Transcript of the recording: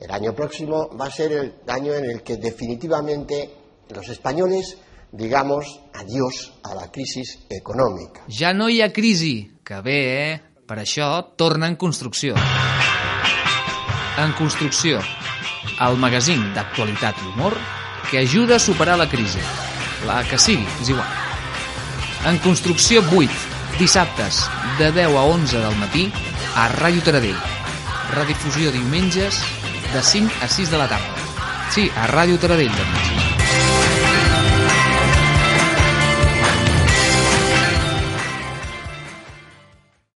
El año próximo va a ser el año en el que definitivamente los españoles digamos adiós a la crisis econòmica. Ja no hi ha crisi, que bé, eh? Per això torna en construcció. En construcció, el magazín d'actualitat i humor que ajuda a superar la crisi. La que sigui, és igual. En construcció 8, dissabtes, de 10 a 11 del matí, a Ràdio Taradell. Redifusió diumenges, de 5 a 6 de la tarda. Sí, a Ràdio Taradell, també.